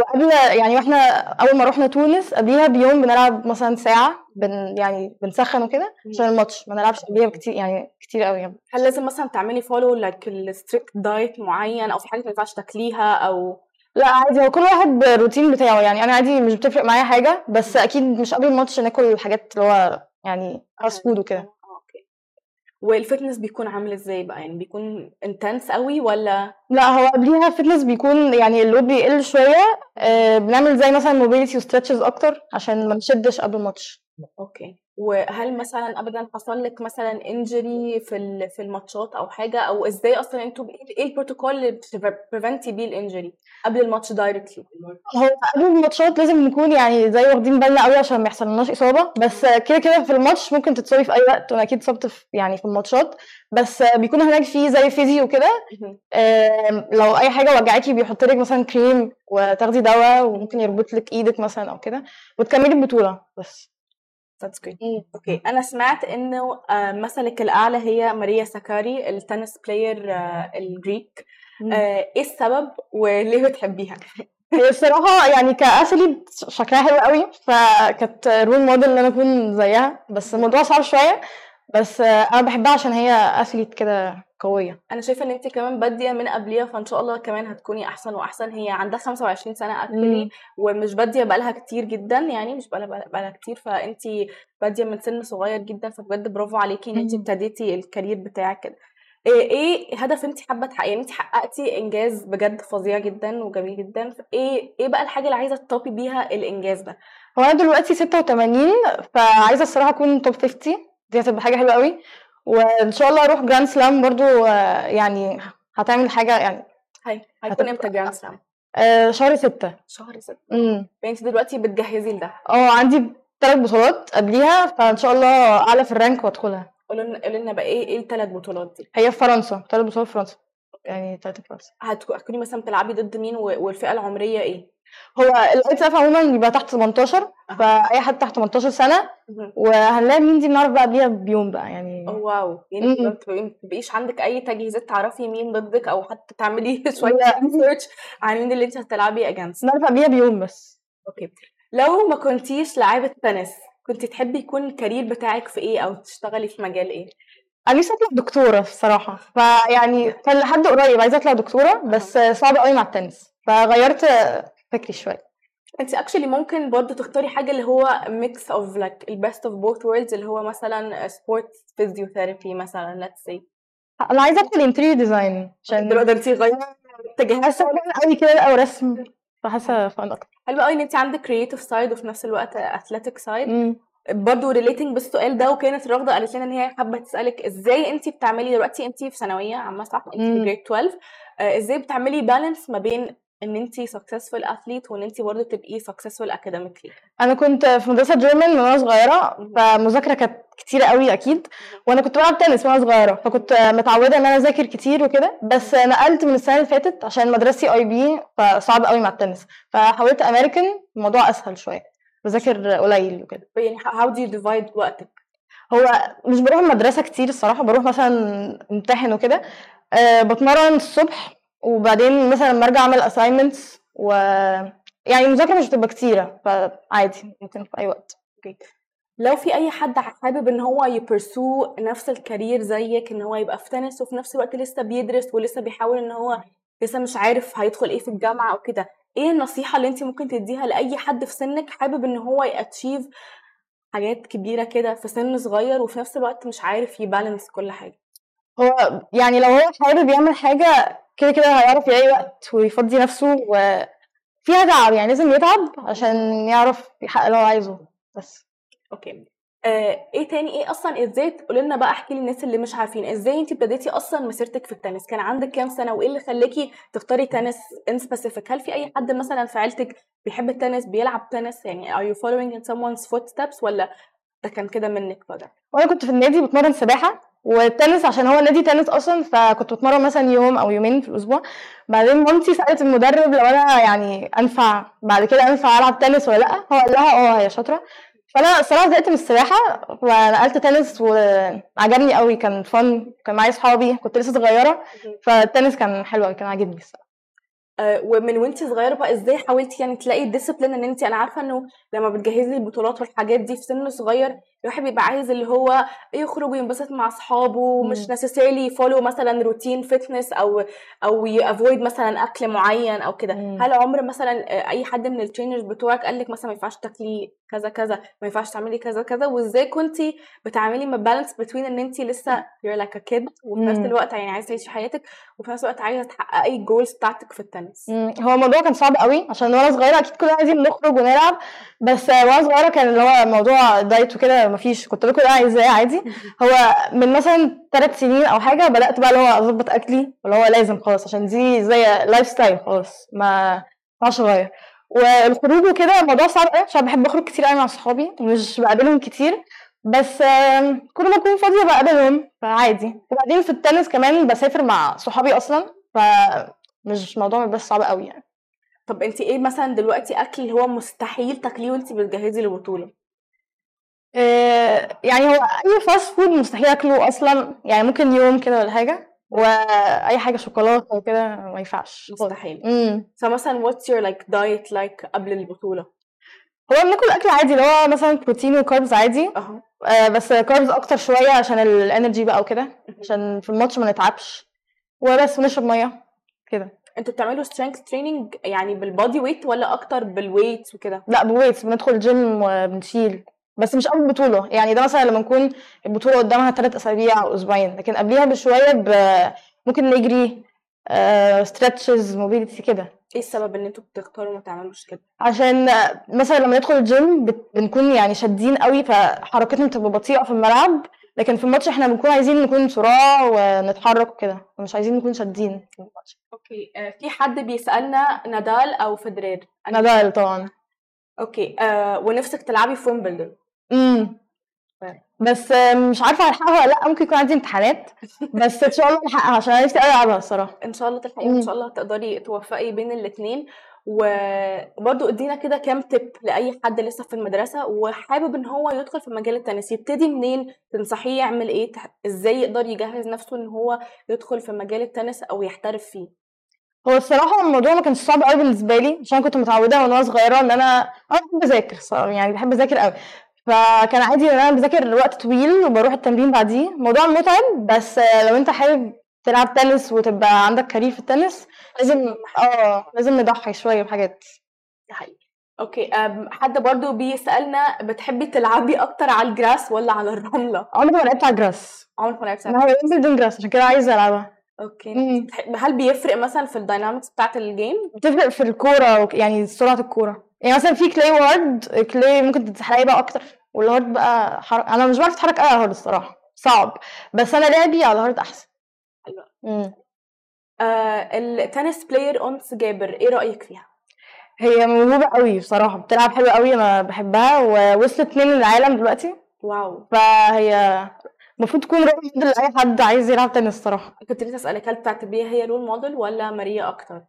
وقبل يعني وإحنا أول ما رحنا تونس قبليها بيوم بنلعب مثلا ساعة بن يعني بنسخن وكده عشان الماتش ما نلعبش قبليها كتير يعني كتير قوي يعني. هل لازم مثلا تعملي follow like ال strict diet معين أو في حاجة ما ينفعش تاكليها أو؟ لا عادي هو كل واحد بالروتين بتاعه يعني. أنا عادي مش بتفرق معايا حاجة بس أكيد مش قبل الماتش ناكل الحاجات اللي هو يعني fast food وكده. آه، وال fitness بيكون عامل إزاي بقى؟ يعني بيكون intense قوي ولا؟ لا هو قبليها fitness بيكون يعني ال load بيقل شوية. آه بنعمل زي مثلا mobility و stretches أكتر عشان ما نشدش قبل الماتش okay. وهل مثلا ابدا حصل لك مثلا injury في في الماتشات أو حاجة؟ أو إزاي أصلا أنتوا إيه البروتوكول اللي بت prevent ي بيه ال injury قبل الماتش directly هو قبل الماتشات لازم نكون يعني زي واخدين بالنا قوي عشان ما يحصلناش إصابة بس كده كده في الماتش ممكن تتصابي في أي وقت وأنا أكيد اتصبت في يعني في الماتشات بس بيكون هناك في زي physio كده لو أي حاجة وجعاكي بيحط لك مثلا كريم وتاخدي دواء وممكن يربط لك إيدك مثلا أو كده وتكملي البطولة بس. sunscreen أوكي. أنا سمعت إنه آه، مثلك الأعلى هي ماريا ساكاري ال tennis player آه، ال Greek. آه، إيه السبب وليه بتحبيها؟ هي الصراحة يعني ك athlete شكلها حلو قوي فكانت role model إن أنا أكون زيها بس الموضوع صعب شوية بس أنا بحبها عشان هي athlete كده قوية. أنا شايفة إن انت كمان بادية من قبليها فإن شاء الله كمان هتكوني أحسن وأحسن. هي عندها 25 سنة actually مم. ومش بادية بقالها كتير جدا يعني مش بقالها بقالها كتير. فانت بادية من سن صغير جدا فبجد برافو عليكي إن انت. ابتديتي ال career بتاعك كده. إيه إيه هدف انت حابة تحققيه يعني انت حققتي إنجاز بجد فظيع جدا وجميل جدا. إيه إيه بقى الحاجة اللي عايزة تـ top ي بيها الإنجاز ده؟ هو أنا دلوقتي 86 فعايزة الصراحة أكون top 50 دي هتبقى حاجة حلوة قوي وإن شاء الله أروح Grand Slam برضو آه، يعني هتعمل حاجة يعني هاي هيكون إمتى جراند سلام آه، شهر ستة. شهر ستة. امم انت دلوقتي بتجهزي لده. آه عندي ثلاث بطولات قبليها فإن شاء الله أعلى في ال rank وأدخلها. قولوا لنا بقى إيه إيه الثلاث بطولات دي؟ هي في فرنسا ثلاث بطولات في فرنسا. يعني ثلاثة في فرنسا هتكو- هتكوني مثلا بتلعبي ضد مين والفئة العمرية إيه؟ هو ال ITF عموما بيبقى تحت 18 فأي حد تحت 18 سنة. وهنلاقي مين دي بنعرف بقى قبليها بيوم بقى يعني wow يعني. ما بتبقي- ما بتبقيش عندك أي تجهيزات تعرفي مين ضدك أو حتى تعملي شوية. research عن مين اللي انت هتلعبي against بنعرف قبليها بيوم بس. أوكي. لو ما كنتيش لاعيبه تنس كنت تحبي يكون ال career بتاعك في إيه أو تشتغلي في مجال إيه؟ نفسي اطلع دكتورة الصراحة؟ فيعني كان لحد قريب عايزة أطلع دكتورة بس صعب قوي مع التنس فغيرت فكري شوية. أنت actually ممكن برضو تختاري حاجة اللي هو mix of like ال best of both worlds اللي هو مثلا sport physiotherapy مثلا let's see أنا عايزة أدخل interior design عشان دلوقتي انت غيرتي اتجاهات قوي كده أو رسم فحاسة fun أكتر. حلو قوي إن أنت عندك creative side وفي نفس الوقت athletic side. برضه relating بالسؤال ده وكانت رغده قالت لنا إن هي حابة تسألك إزاي انت بتعملي دلوقتي انت في ثانوية عامة صح؟ انت في. grade 12 آه، إزاي بتعملي balance ما بين إن انت successful athlete وإن انت برضه تبقي successful academically أنا كنت في مدرسة German من وأنا صغيرة فمذاكرة كانت كتيرة قوي أكيد وأنا كنت بلعب تنس وأنا صغيرة فكنت متعودة إن أنا أذاكر كتير وكده بس نقلت من السنة اللي فاتت عشان مدرستي IB فصعب قوي مع التنس فحولت امريكان الموضوع أسهل شوية. بذاكر قليل وكده. يعني how do you divide وقتك؟ هو مش بروح المدرسة كتير الصراحة بروح مثلا امتحن وكده. أه بتمرن الصبح وبعدين مثلا لما أرجع أعمل assignments و يعني المذاكرة مش بتبقى كتيرة فعادي ممكن في أي وقت. لو في أي حد حابب إن هو يبرسو نفس الكارير زيك إن هو يبقى في تنس وفي نفس الوقت لسه بيدرس ولسه بيحاول إن هو لسه مش عارف هيدخل إيه في الجامعة أو كده إيه النصيحة اللي انت ممكن تديها لأي حد في سنك حابب إن هو يأتشيف حاجات كبيرة كده في سن صغير وفي نفس الوقت مش عارف يبالانس كل حاجة؟ هو يعني لو هو حابب يعمل حاجة كده كده هيعرف يلاقي وقت ويفضي نفسه وفيها تعب يعني لازم يتعب عشان يعرف يحقق اللي هو عايزه. بس. أوكي. آه، إيه تاني؟ إيه أصلا؟ إزاي تقولي لنا بقى أحكي للناس اللي مش عارفين. إزاي انت ابتديتي أصلا مسيرتك في التنس؟ كان عندك كام سنة؟ وإيه اللي خلاكي تختاري تنس in specific هل في أي حد مثلا في عيلتك بيحب التنس بيلعب تنس؟ يعني are you following in someone's footsteps ولا ده كان كده منك فجاه وأنا كنت في النادي بتمرن سباحة والتنس عشان هو نادي تنس أصلا فكنت بتمرن مثلا يوم أو يومين في الأسبوع. بعدين مامتي سألت المدرب لو أنا يعني أنفع بعد كده أنفع ألعب تنس ولا لأ؟ هو قال لها آه هي شاطرة. فأنا الصراحة زهقت من السباحة ونقلت تنس وعجبني قوي كان fun كان معايا صحابي كنت لسه صغيرة فالتنس كان حلو كان عاجبني الصراحة. آه، ومن وأنت صغيرة بقى إزاي حاولتي يعني تلاقي ال discipline إن أنت أنا عارفة إنه لما بتجهزي البطولات والحاجات دي في سن صغير الواحد بيبقى عايز اللي هو يخرج وينبسط مع أصحابه مش مم. necessarily follow مثلا روتين fitness أو أو ي avoid مثلا أكل معين أو كده. هل عمر مثلا آه، أي حد من ال trainers بتوعك قال لك مثلا ما ينفعش تاكلي كذا كذا ما ينفعش تعملي كذا كذا وإزاي كنتي بتعملي ما balance between إن انت لسه you're like a kid وفي نفس. الوقت يعني عايزه تعيشي حياتك وفي نفس الوقت عايزه تحققي ال goals بتاعتك في التنس هو الموضوع كان صعب قوي عشان وأنا صغيرة أكيد كلنا عايزين نخرج ونلعب بس وأنا صغيرة كان اللي هو موضوع diet وكده مفيش. كنت باكل أنا عايزاه عادي. هو من مثلا ثلاث سنين أو حاجة بدأت بقى اللي هو أظبط أكلي اللي هو لازم خلاص عشان دي زي lifestyle خلاص ما ينفعش أغير. والخروج وكده الموضوع صعب قوي عشان بحب أخرج كتير قوي مع صحابي مش بقابلهم كتير. بس كل ما أكون فاضية بقابلهم فعادي. وبعدين في التنس كمان بسافر مع صحابي أصلا فمش موضوع بس صعب قوي يعني. طب انت إيه مثلا دلوقتي أكل هو مستحيل تاكليه وانت بتجهزي للبطوله يعني هو أي fast food مستحيل أكله أصلا يعني ممكن يوم كده ولا حاجة وأي حاجة شوكولاتة وكده ما ينفعش. مستحيل. امم فمثلا what's your like diet like قبل البطولة؟ هو بناكل أكل عادي اللي هو مثلا بروتين و carbs عادي. اهو آه، بس carbs أكتر شوية عشان ال energy بقى وكده عشان في الماتش ما نتعبش. وبس ونشرب مية كده. أنتوا بتعملوا strength training يعني بال body weight ولا أكتر بال weight وكده؟ لا ب weights بندخل جيم وبنشيل. بس مش قبل البطولة. يعني ده مثلا لما نكون البطولة قدامها ثلاث أسابيع أو أسبوعين لكن قبليها بشوية ب... ممكن نجري stretches mobility كده. إيه السبب إن أنتوا بتختاروا ما تعملوش كده؟ عشان آه، مثلا لما ندخل الجيم بنكون يعني شادين قوي فحركتنا بتبقى بطيئة في الملعب لكن في الماتش إحنا بنكون عايزين نكون سراع ونتحرك وكده مش عايزين نكون شادين. في الماتش okay. آه في حد بيسألنا نادال أو أنا- نادال طبعا. okay. آه ونفسك تلعبي في ويمبلدون فاهم. بس مش عارفة هلحقها ولا لأ ممكن يكون عندي امتحانات بس إن شاء الله الحقها عشان أنا نفسي قوي ألعبها الصراحة. إن شاء الله تلحقي وإن مم. شاء الله تقدري توفقي بين الاثنين وبرضو ادينا كده كام تip لأي حد لسه في المدرسة وحابب إن هو يدخل في مجال التنس. يبتدي منين؟ تنصحيه يعمل إيه؟ تح- إزاي يقدر يجهز نفسه إن هو يدخل في مجال التنس أو يحترف فيه؟ هو الصراحة الموضوع ما كانش صعب قوي بالنسبة لي عشان أنا كنت متعودة وأنا صغيرة إن أنا أنا بحب أذاكر صراحة، يعني بحب أذاكر قوي فكان عادي إن أنا بذاكر وقت طويل وبروح التمرين بعديه. الموضوع متعب بس لو أنت حابب تلعب تنس وتبقى عندك career في التنس لازم آه لازم نضحي شوية بحاجات. ده حقيقي. okay حد برضو بيسألنا بتحبي تلعبي أكتر على ال grass ولا على الرملة؟ عمري ما لعبت على ال grass. عمرك ما لعبتي أنا هو ويمبلدون grass عشان كده عايزة ألعبها. أوكي. مم. هل بيفرق مثلا في ال dynamics بتاعت ال game بتفرق في الكورة يعني سرعة الكورة. يعني مثلا في clay و hard clay ممكن تتحركي بقى أكتر وال hard بقى حرق أنا مش بعرف أتحرك قوي على ال hard الصراحة صعب بس أنا لعبي على ال hard أحسن. حلوة. مم. آه ال tennis player أنس جابر إيه رأيك فيها؟ هي موهوبة قوي بصراحة بتلعب حلو قوي أنا بحبها ووصلت اتنين للعالم دلوقتي. wow. فهي المفروض تكون role model لأي حد عايز يلعب تنس صراحة. كنت لسه أسألك هل بتعتبريها هي role model ولا ماريا أكتر؟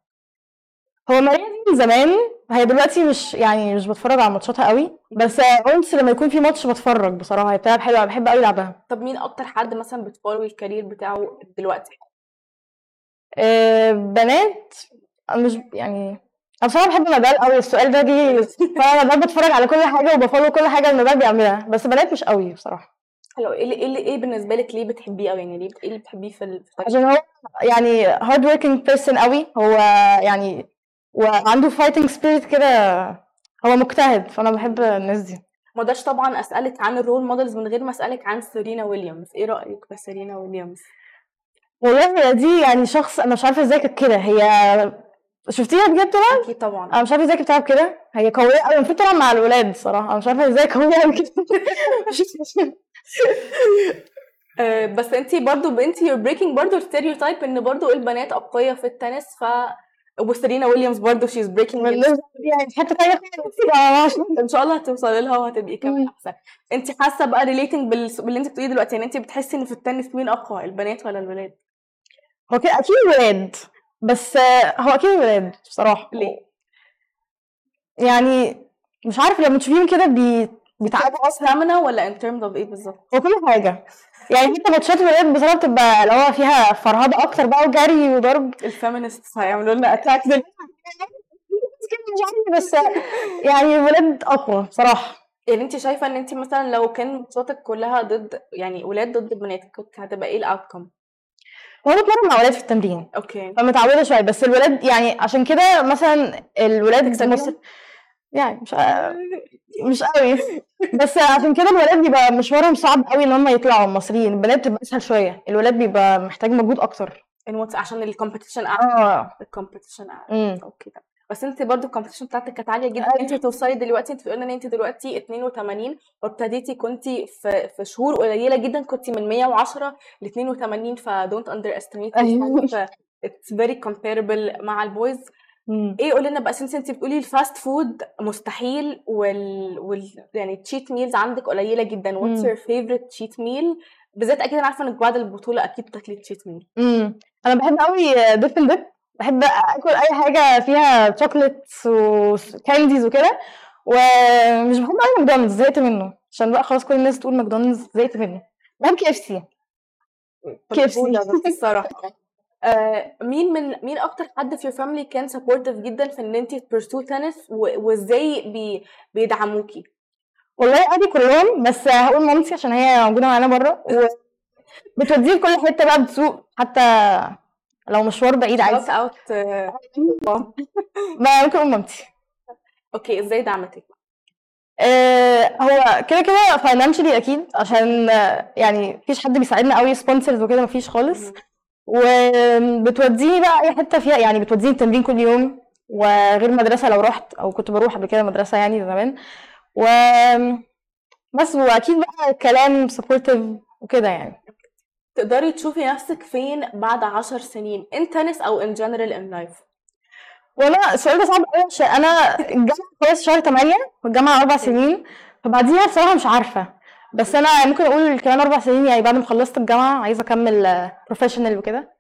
هو ماريا دي من زمان هي دلوقتي مش يعني مش بتفرج على ماتشاتها قوي بس أنس لما يكون في ماتش بتفرج بصراحة هي بتلعب حلو أوي، بحب قوي لعبها. طب مين أكتر حد مثلا بت follow ال career بتاعه دلوقتي؟ آه، بنات مش يعني أنا بصراحة بحب نادال قوي السؤال ده جه فانا نادال بتفرج على كل حاجة وب follow كل حاجة نادال بيعملها بس بنات مش قوي بصراحة. حلو إيه اللي إيه اللي إيه بالنسبة لك ليه بتحبيه قوي يعني ليه إيه اللي بتحبيه في؟ عشان هو يعني hard working person قوي هو يعني وعنده fighting spirit كده هو مجتهد فأنا بحب الناس دي. ما أقدرش طبعا أسألك عن ال role models من غير ما أسألك عن سيرينا ويليامز. إيه رأيك في سيرينا ويليامز؟ والله هي دي يعني شخص أنا مش عارفة إزاي كانت كده. هي شفتيها بجد طبعا؟ أكيد طبعا. أنا مش عارفة إزاي كانت بتلعب كده. هي قوية قوي المفروض تلعب مع الولاد صراحة. أنا مش عارفة إزاي قوية قوي كده. آه، بس أنتي برضو أنتي you're breaking برضو ال stereotype إن برضو البنات أقوياء في التنس ف وسيرينا ويليامز it. والناس دي يعني في حتة تانيه خالص إن شاء الله هتوصلي لها وهتبقي كمان. أحسن. أنت حاسة بقى relating باللي أنت بتقوليه دلوقتي يعني أنت بتحسي إن في التنس مين أقوى البنات ولا الولاد؟ هو كده أكيد ولاد بس آه، هو أكيد ولاد بصراحة. ليه؟ يعني مش عارفة لما تشوفيهم كده بي... بيتعبوا stamina ولا in terms of إيه بالظبط؟ هو كل حاجة. يعني حتى ماتشات الولاد بصراحة بتبقى اللي هو فيها فرهده أكتر بقى وجري وضرب. ال feminist هيعملوا لنا attack بس يعني الولاد أقوى بصراحة. يعني انت شايفة ان انت مثلا لو كان ماتشاتك كلها ضد يعني ولاد ضد بنات كنت هتبقى إيه ال outcome هو بتمرن مع ولاد في التمرين. okay. فمتعودة شوية بس الولاد يعني عشان كده مثلا الولاد يعني مش مش قوي. بس عشان كده الولاد بيبقى مشوارهم صعب قوي إن هم يطلعوا المصريين. البنات بتبقى أسهل شوية. الولاد بيبقى محتاج مجهود أكتر. what's- عشان ال competition أعلى. آه. ال competition أعلى. okay ده بس أنت برضو ال competition بتاعتك كانت عالية جدا. أيوة. أنت توصلي دلوقتي أنت بتقولي إن أنت دلوقتي 82 وابتديتي كنتي في في شهور قليلة جدا. كنتي من 110 ل 82 ف don't underestimate أيوة. yourself. ف it's very comparable مع ال boys إيه قولي لنا بقى since انت بتقولي ال fast food مستحيل وال, وال... يعني cheat meals عندك قليلة جدا. مم. your favorite cheat meal بالذات أكيد أنا عارفة إنك بعد البطولة أكيد بتاكلي تشيت ميل امم أنا بحب قوي Dip N Dip بحب آكل أي حاجة فيها chocolates و candies وكده. ومش بحب قوي ماكدونالدز زهقت منه. عشان بقى خلاص كل الناس تقول ماكدونالدز زهقت منه. بحب كي إف سي. كي إف سي. الصراحة. آه، مين من مين أكتر حد في ال family كان supportive جدا في إن انت ت pursue tennis و- وإزاي بي بيدعموكي والله عادي كلهم بس هقول مامتي عشان هي موجودة معانا بره. وبتوديه في كل حتة بقى بتسوق حتى لو مشوار بعيد عادي. اوت ما ممكن أقول مامتي. okay إزاي دعمتك؟ آه، هو كده كده financially أكيد عشان يعني مفيش حد بيساعدنا قوي sponsors وكده مفيش خالص. وبتوديني بقى أي حتة فيها يعني بتوديني التمرين كل يوم وغير مدرسه لو رحت أو كنت بروح قبل كده مدرسه يعني زمان. و بس وأكيد بقى كلام supportive وكده يعني. تقدري تشوفي نفسك فين بعد عشر سنين in tennis أو in general in life والله السؤال ده صعب قوي عشان أنا الجامعة خلاص شهر 8 والجامعة أربع سنين فبعديها بصراحة مش عارفة. بس أنا ممكن أقول كمان أربع سنين يعني بعد ما خلصت الجامعة عايزة أكمل professional وكده.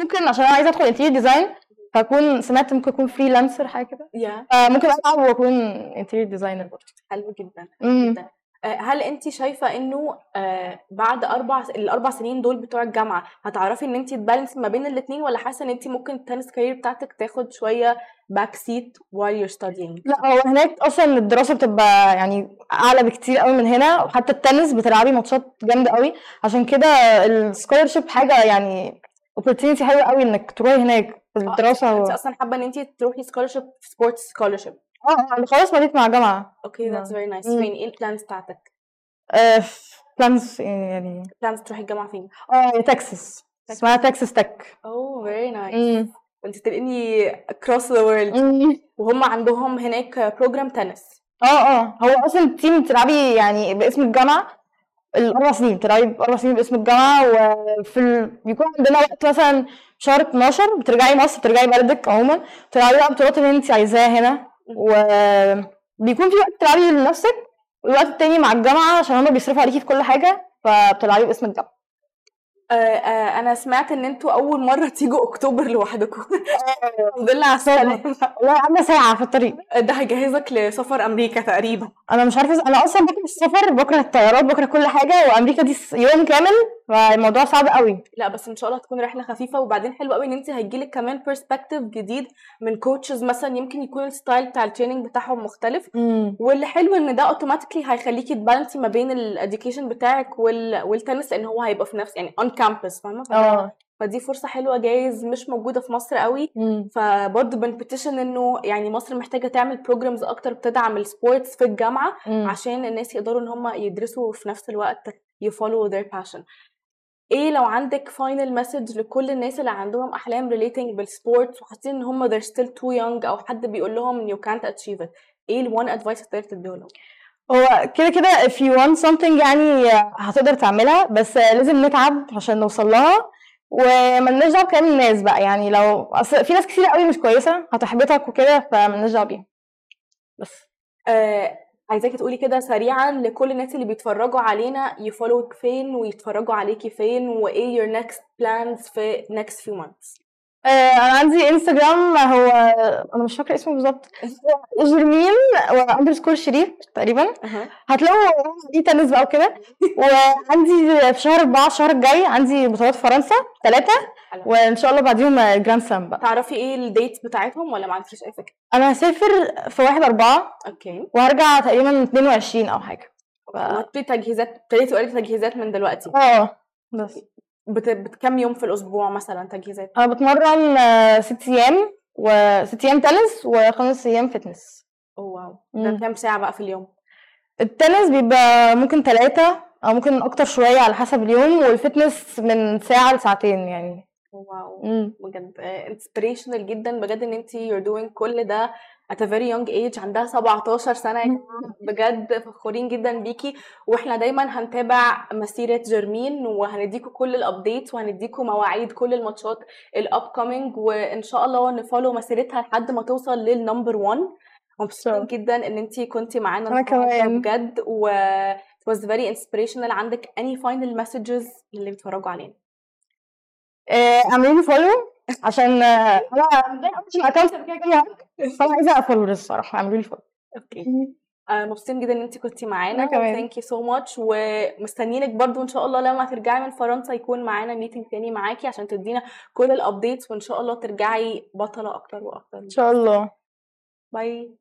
ممكن عشان أنا عايزة أدخل interior design فأكون سمعت ممكن اكون freelancer حاجة كده. yeah فممكن ألعب وأكون interior designer برضه. حلو جدا. جدا. آه، هل انت شايفة انه آه، بعد أربع الأربع سنين دول بتوع الجامعة هتعرفي ان انت ت balance ما بين الاثنين ولا حاسة ان انت ممكن ال tennis career بتاعتك تاخد شوية back seat while you're studying لا هو هناك أصلا الدراسة بتبقى يعني أعلى بكتير قوي من هنا وحتى التنس بتلعبي ماتشات جامدة قوي عشان كده ال scholarship حاجة يعني opportunity حلوة قوي إنك تروحي هناك في الدراسة انت. أصلا حابة إن انت تروحي scholarship في sports scholarship آه أنا خلاص بديت مع جامعه okay that's very nice. فين؟ إيه ال plans بتاعتك؟ آه plans يعني plans تروحي الجامعة فين؟ آه تكساس اسمها تكساس تك oh very nice. انت تلاقيني across the world. مم. وهم عندهم هناك program tennis آه آه. هو أصلا ال team بتلعبي يعني باسم الجامعة الأربع سنين. بتلعبي أربع سنين باسم الجامعة وفي ال... بيكون عندنا وقت مثلا شهر 12 بترجعي مصر بترجعي بلدك عموما. بتلعبي بقى البطولات اللي انت عايزاها هنا. وبيكون في وقت تلعبي لنفسك والوقت التاني مع الجامعة عشان هما بيصرفوا عليكي في كل حاجة فبتلعبي باسم الجامعة. آه آه أنا سمعت إن أنتوا أول مرة تيجوا أكتوبر لوحدكم. الحمد لله على السلامه والله قعدنا ساعة في الطريق. ده هيجهزك لسفر أمريكا تقريبا. أنا مش عارفة أنا أصلا بكره السفر بكره الطيارات بكره كل حاجة وأمريكا دي يوم كامل. فالموضوع صعب قوي. لا بس إن شاء الله تكون رحلة خفيفة وبعدين حلو قوي إن أنت هيجيلك كمان perspective جديد من coaches مثلا يمكن يكون ال style بتاع ال training بتاعهم مختلف. واللي حلو إن ده automatically هيخليكي ت balance ي ما بين ال education بتاعك وال... والتنس لأن هو هيبقى في نفس يعني on campus فاهمة؟ آه. فدي فرصة حلوة جايز مش موجودة في مصر قوي. فبرضه بنبتيشن إنه يعني مصر محتاجة تعمل programs أكتر بتدعم ال sports في الجامعة عشان الناس يقدروا إن هم يدرسوا في نفس الوقت ي follow their passion. إيه لو عندك final message لكل الناس اللي عندهم أحلام relating بال sports وحاسين إن هم they're still too young أو حد بيقول لهم you can't achieve it إيه ال one advice تقدر تديه لهم؟ هو كده كده if you want something يعني هتقدر تعملها بس لازم نتعب عشان نوصل لها وملناش دعوة بكلام الناس بقى. يعني لو أصل في ناس كتير قوي مش كويسة هتحبطك وكده فملناش دعوة بيها. بس. آه عايزاكي تقولي كده سريعا لكل الناس اللي بيتفرجوا علينا يفولوك فين ويتفرجوا عليكي فين وإيه your next plans في next few months أنا عندي انستجرام هو أنا مش فاكرة اسمه بالظبط. جرمين و underscore شريف تقريبا. هتلاقوا دي تنس بقى وكده. وعندي في شهر أربعة الشهر الجاي عندي بطولات فرنسا ثلاثة حلو. وإن شاء الله بعديهم Grand Slam بقى. تعرفي إيه ال dates بتاعتهم ولا ما عندكيش أي فكرة؟ أنا هسافر في واحد أربعة okay. وهرجع تقريبا 22 أو حاجة. ف... تجهيزات ابتديتي already تجهيزات من دلوقتي. آه بس. بت... بت... كام يوم في الأسبوع مثلا تجهيزات؟ أنا بتمرن آه، ست أيام وست أيام تنس وخمس أيام fitness oh wow. ده. كام ساعة بقى في اليوم؟ التنس بيبقى ممكن ثلاثة أو ممكن أكتر شوية على حسب اليوم وال fitness من ساعة لساعتين يعني. wow. مم. بجد inspirational جدا بجد إن انت you're doing كل ده at a very young age عندها 17 سنة يا جماعة بجد فخورين جدا بيكي. وإحنا دايما هنتابع مسيرة جرمين وهنديكم كل ال updates وهنديكم مواعيد كل الماتشات ال upcoming وإن شاء الله ن follow مسيرتها لحد ما توصل لل number 1 مبسوطين. جدا إن انت كنتي معانا النهاردة كمان. بجد و it was very inspirational. عندك any final messages اللي بيتفرجوا علينا؟ اعملوا لي follow عشان آه، أنا عشان ال account كده كده فأنا عايزة ا follow الصراحه اعملوا لي فولو أوكي. آه، مبسوطين جدا إن انت كنتي معانا. كمان. thank you so much ومستنيينك برضو إن شاء الله لما ترجعي من فرنسا يكون معانا meeting تاني معاكي عشان تدينا كل ال updates وإن شاء الله ترجعي بطلة أكتر وأكتر. إن شاء الله. باي